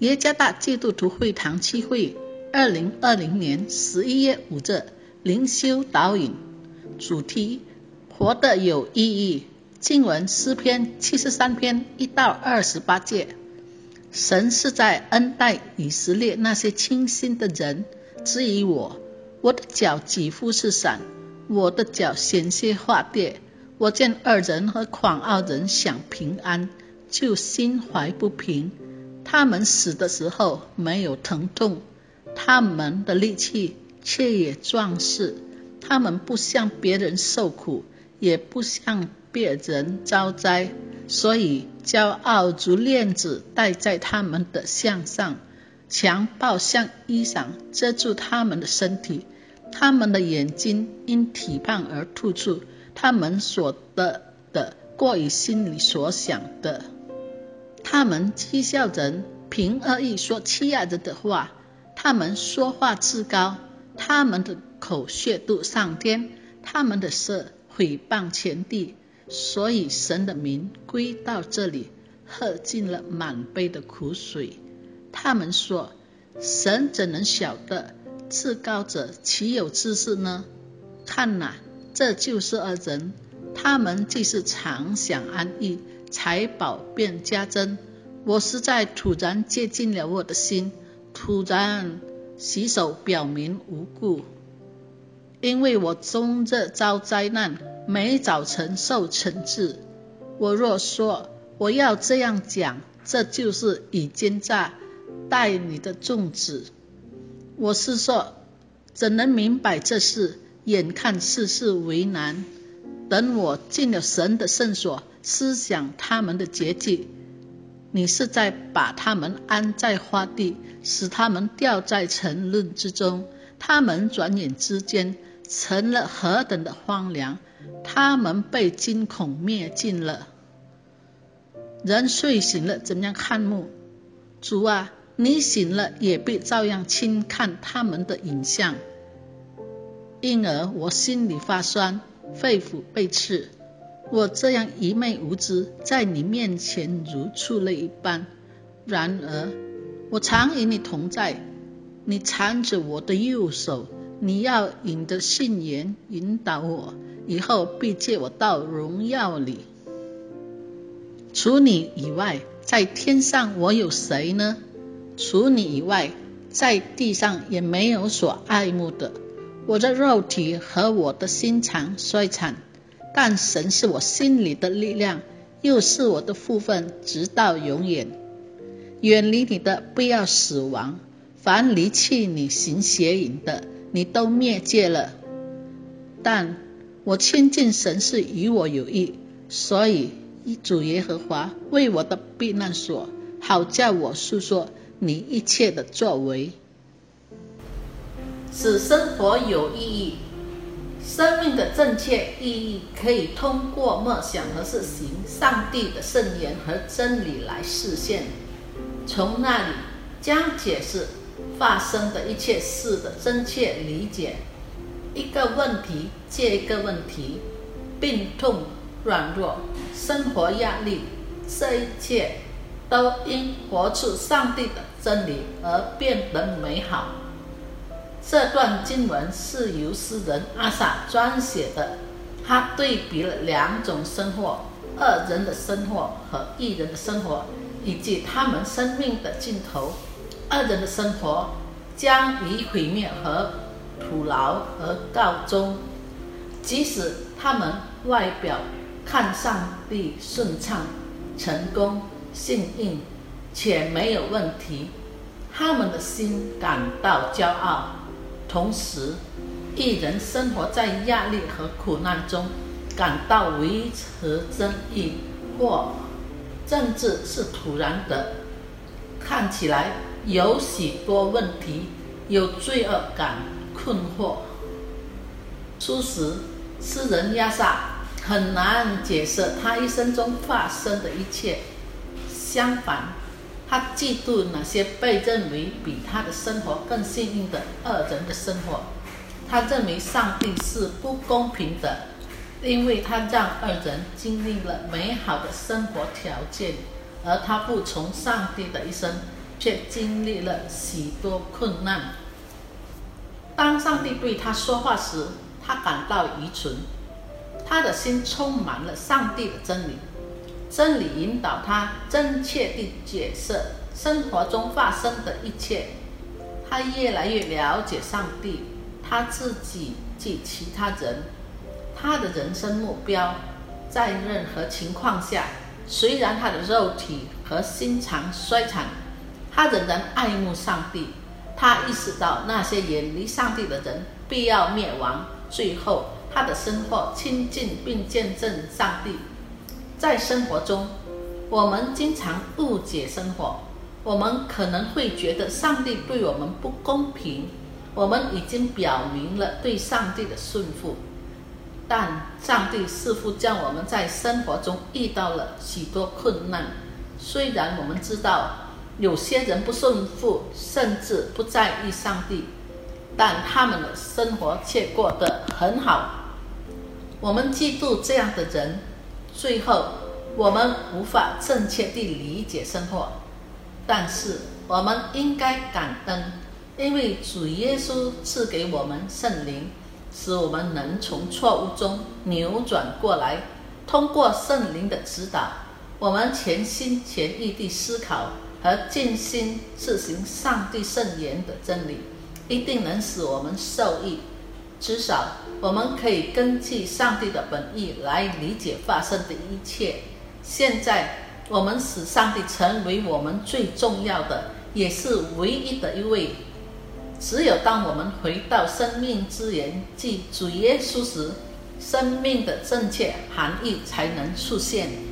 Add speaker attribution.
Speaker 1: 耶加大基督徒会堂区会，二零二零年十一月五日灵修导引，主题活得有意义。经文诗篇七十三篇一到二十八节。神是在恩待以色列那些清心的人。至于我，我的脚几乎是闪，我的脚险些化跌。我见二人和狂傲人享平安，就心怀不平。他们死的时候没有疼痛，他们的力气却也壮士。他们不向别人受苦，也不向别人遭灾，所以骄傲如链子戴在他们的项上，强暴像衣裳遮住他们的身体。他们的眼睛因体胖而突出，他们所得的过于心里所想的。他们讥笑人，凭恶意说欺压人的话。他们说话自高，他们的口血度上天，他们的舌毁谤前地。所以神的名归到这里，喝尽了满杯的苦水。他们说：神怎能晓得？至高者岂有知识呢？看呐，这就是恶人。他们既是常想安逸。财宝便加增，我实在突然接近了我的心，突然洗手表明无故，因为我终日遭灾难，每早晨受惩治。我若说我要这样讲，这就是以奸诈待你的众子。我是说，怎能明白这事？眼看世事为难。等我进了神的圣所，思想他们的结局，你是在把他们安在花地，使他们掉在沉沦之中。他们转眼之间成了何等的荒凉！他们被惊恐灭尽了。人睡醒了，怎样看目？主啊，你醒了，也必照样轻看他们的影像。因而我心里发酸。肺腑被刺，我这样愚昧无知，在你面前如畜类一般。然而，我常与你同在，你搀着我的右手，你要引的信言引导我，以后必借我到荣耀里。除你以外，在天上我有谁呢？除你以外，在地上也没有所爱慕的。我的肉体和我的心肠衰残，但神是我心里的力量，又是我的福分，直到永远。远离你的，不要死亡；凡离弃你行邪淫的，你都灭绝了。但我亲近神是与我有益，所以主耶和华为我的避难所，好叫我诉说你一切的作为。使生活有意义，生命的正确意义可以通过默想和实行上帝的圣言和真理来实现。从那里将解释发生的一切事的正确理解。一个问题接一个问题，病痛、软弱、生活压力，这一切都因活出上帝的真理而变得美好。这段经文是由诗人阿萨撰写的，他对比了两种生活：恶人的生活和一人的生活，以及他们生命的尽头。恶人的生活将以毁灭和徒劳而告终，即使他们外表看上去顺畅、成功、幸运，且没有问题，他们的心感到骄傲。同时，一人生活在压力和苦难中，感到维持正义或政治是突然的，看起来有许多问题，有罪恶感、困惑。初时，诗人亚萨很难解释他一生中发生的一切，相反。他嫉妒那些被认为比他的生活更幸运的恶人的生活。他认为上帝是不公平的，因为他让二人经历了美好的生活条件，而他不从上帝的一生，却经历了许多困难。当上帝对他说话时，他感到愚蠢。他的心充满了上帝的真理，真理引导他真切地解释生活中发生的一切。他越来越了解上帝，他自己及其他人。他的人生目标，在任何情况下，虽然他的肉体和心肠衰残，他仍然爱慕上帝。他意识到那些远离上帝的人必要灭亡。最后，他的生活亲近并见证上帝。在生活中，我们经常误解生活，我们可能会觉得上帝对我们不公平。我们已经表明了对上帝的顺服。但上帝似乎将我们在生活中遇到了许多困难。虽然我们知道有些人不顺服，甚至不在意上帝，但他们的生活却过得很好。我们嫉妒这样的人。最后，我们无法正确地理解生活，但是我们应该感恩，因为主耶稣赐给我们圣灵。使我们能从错误中扭转过来。通过圣灵的指导，我们全心全意地思考和尽心执行上帝圣言的真理，一定能使我们受益。至少，我们可以根据上帝的本意来理解发生的一切。现在，我们使上帝成为我们最重要的，也是唯一的一位。只有当我们回到生命之源，即主耶稣时，生命的正确含义才能出现。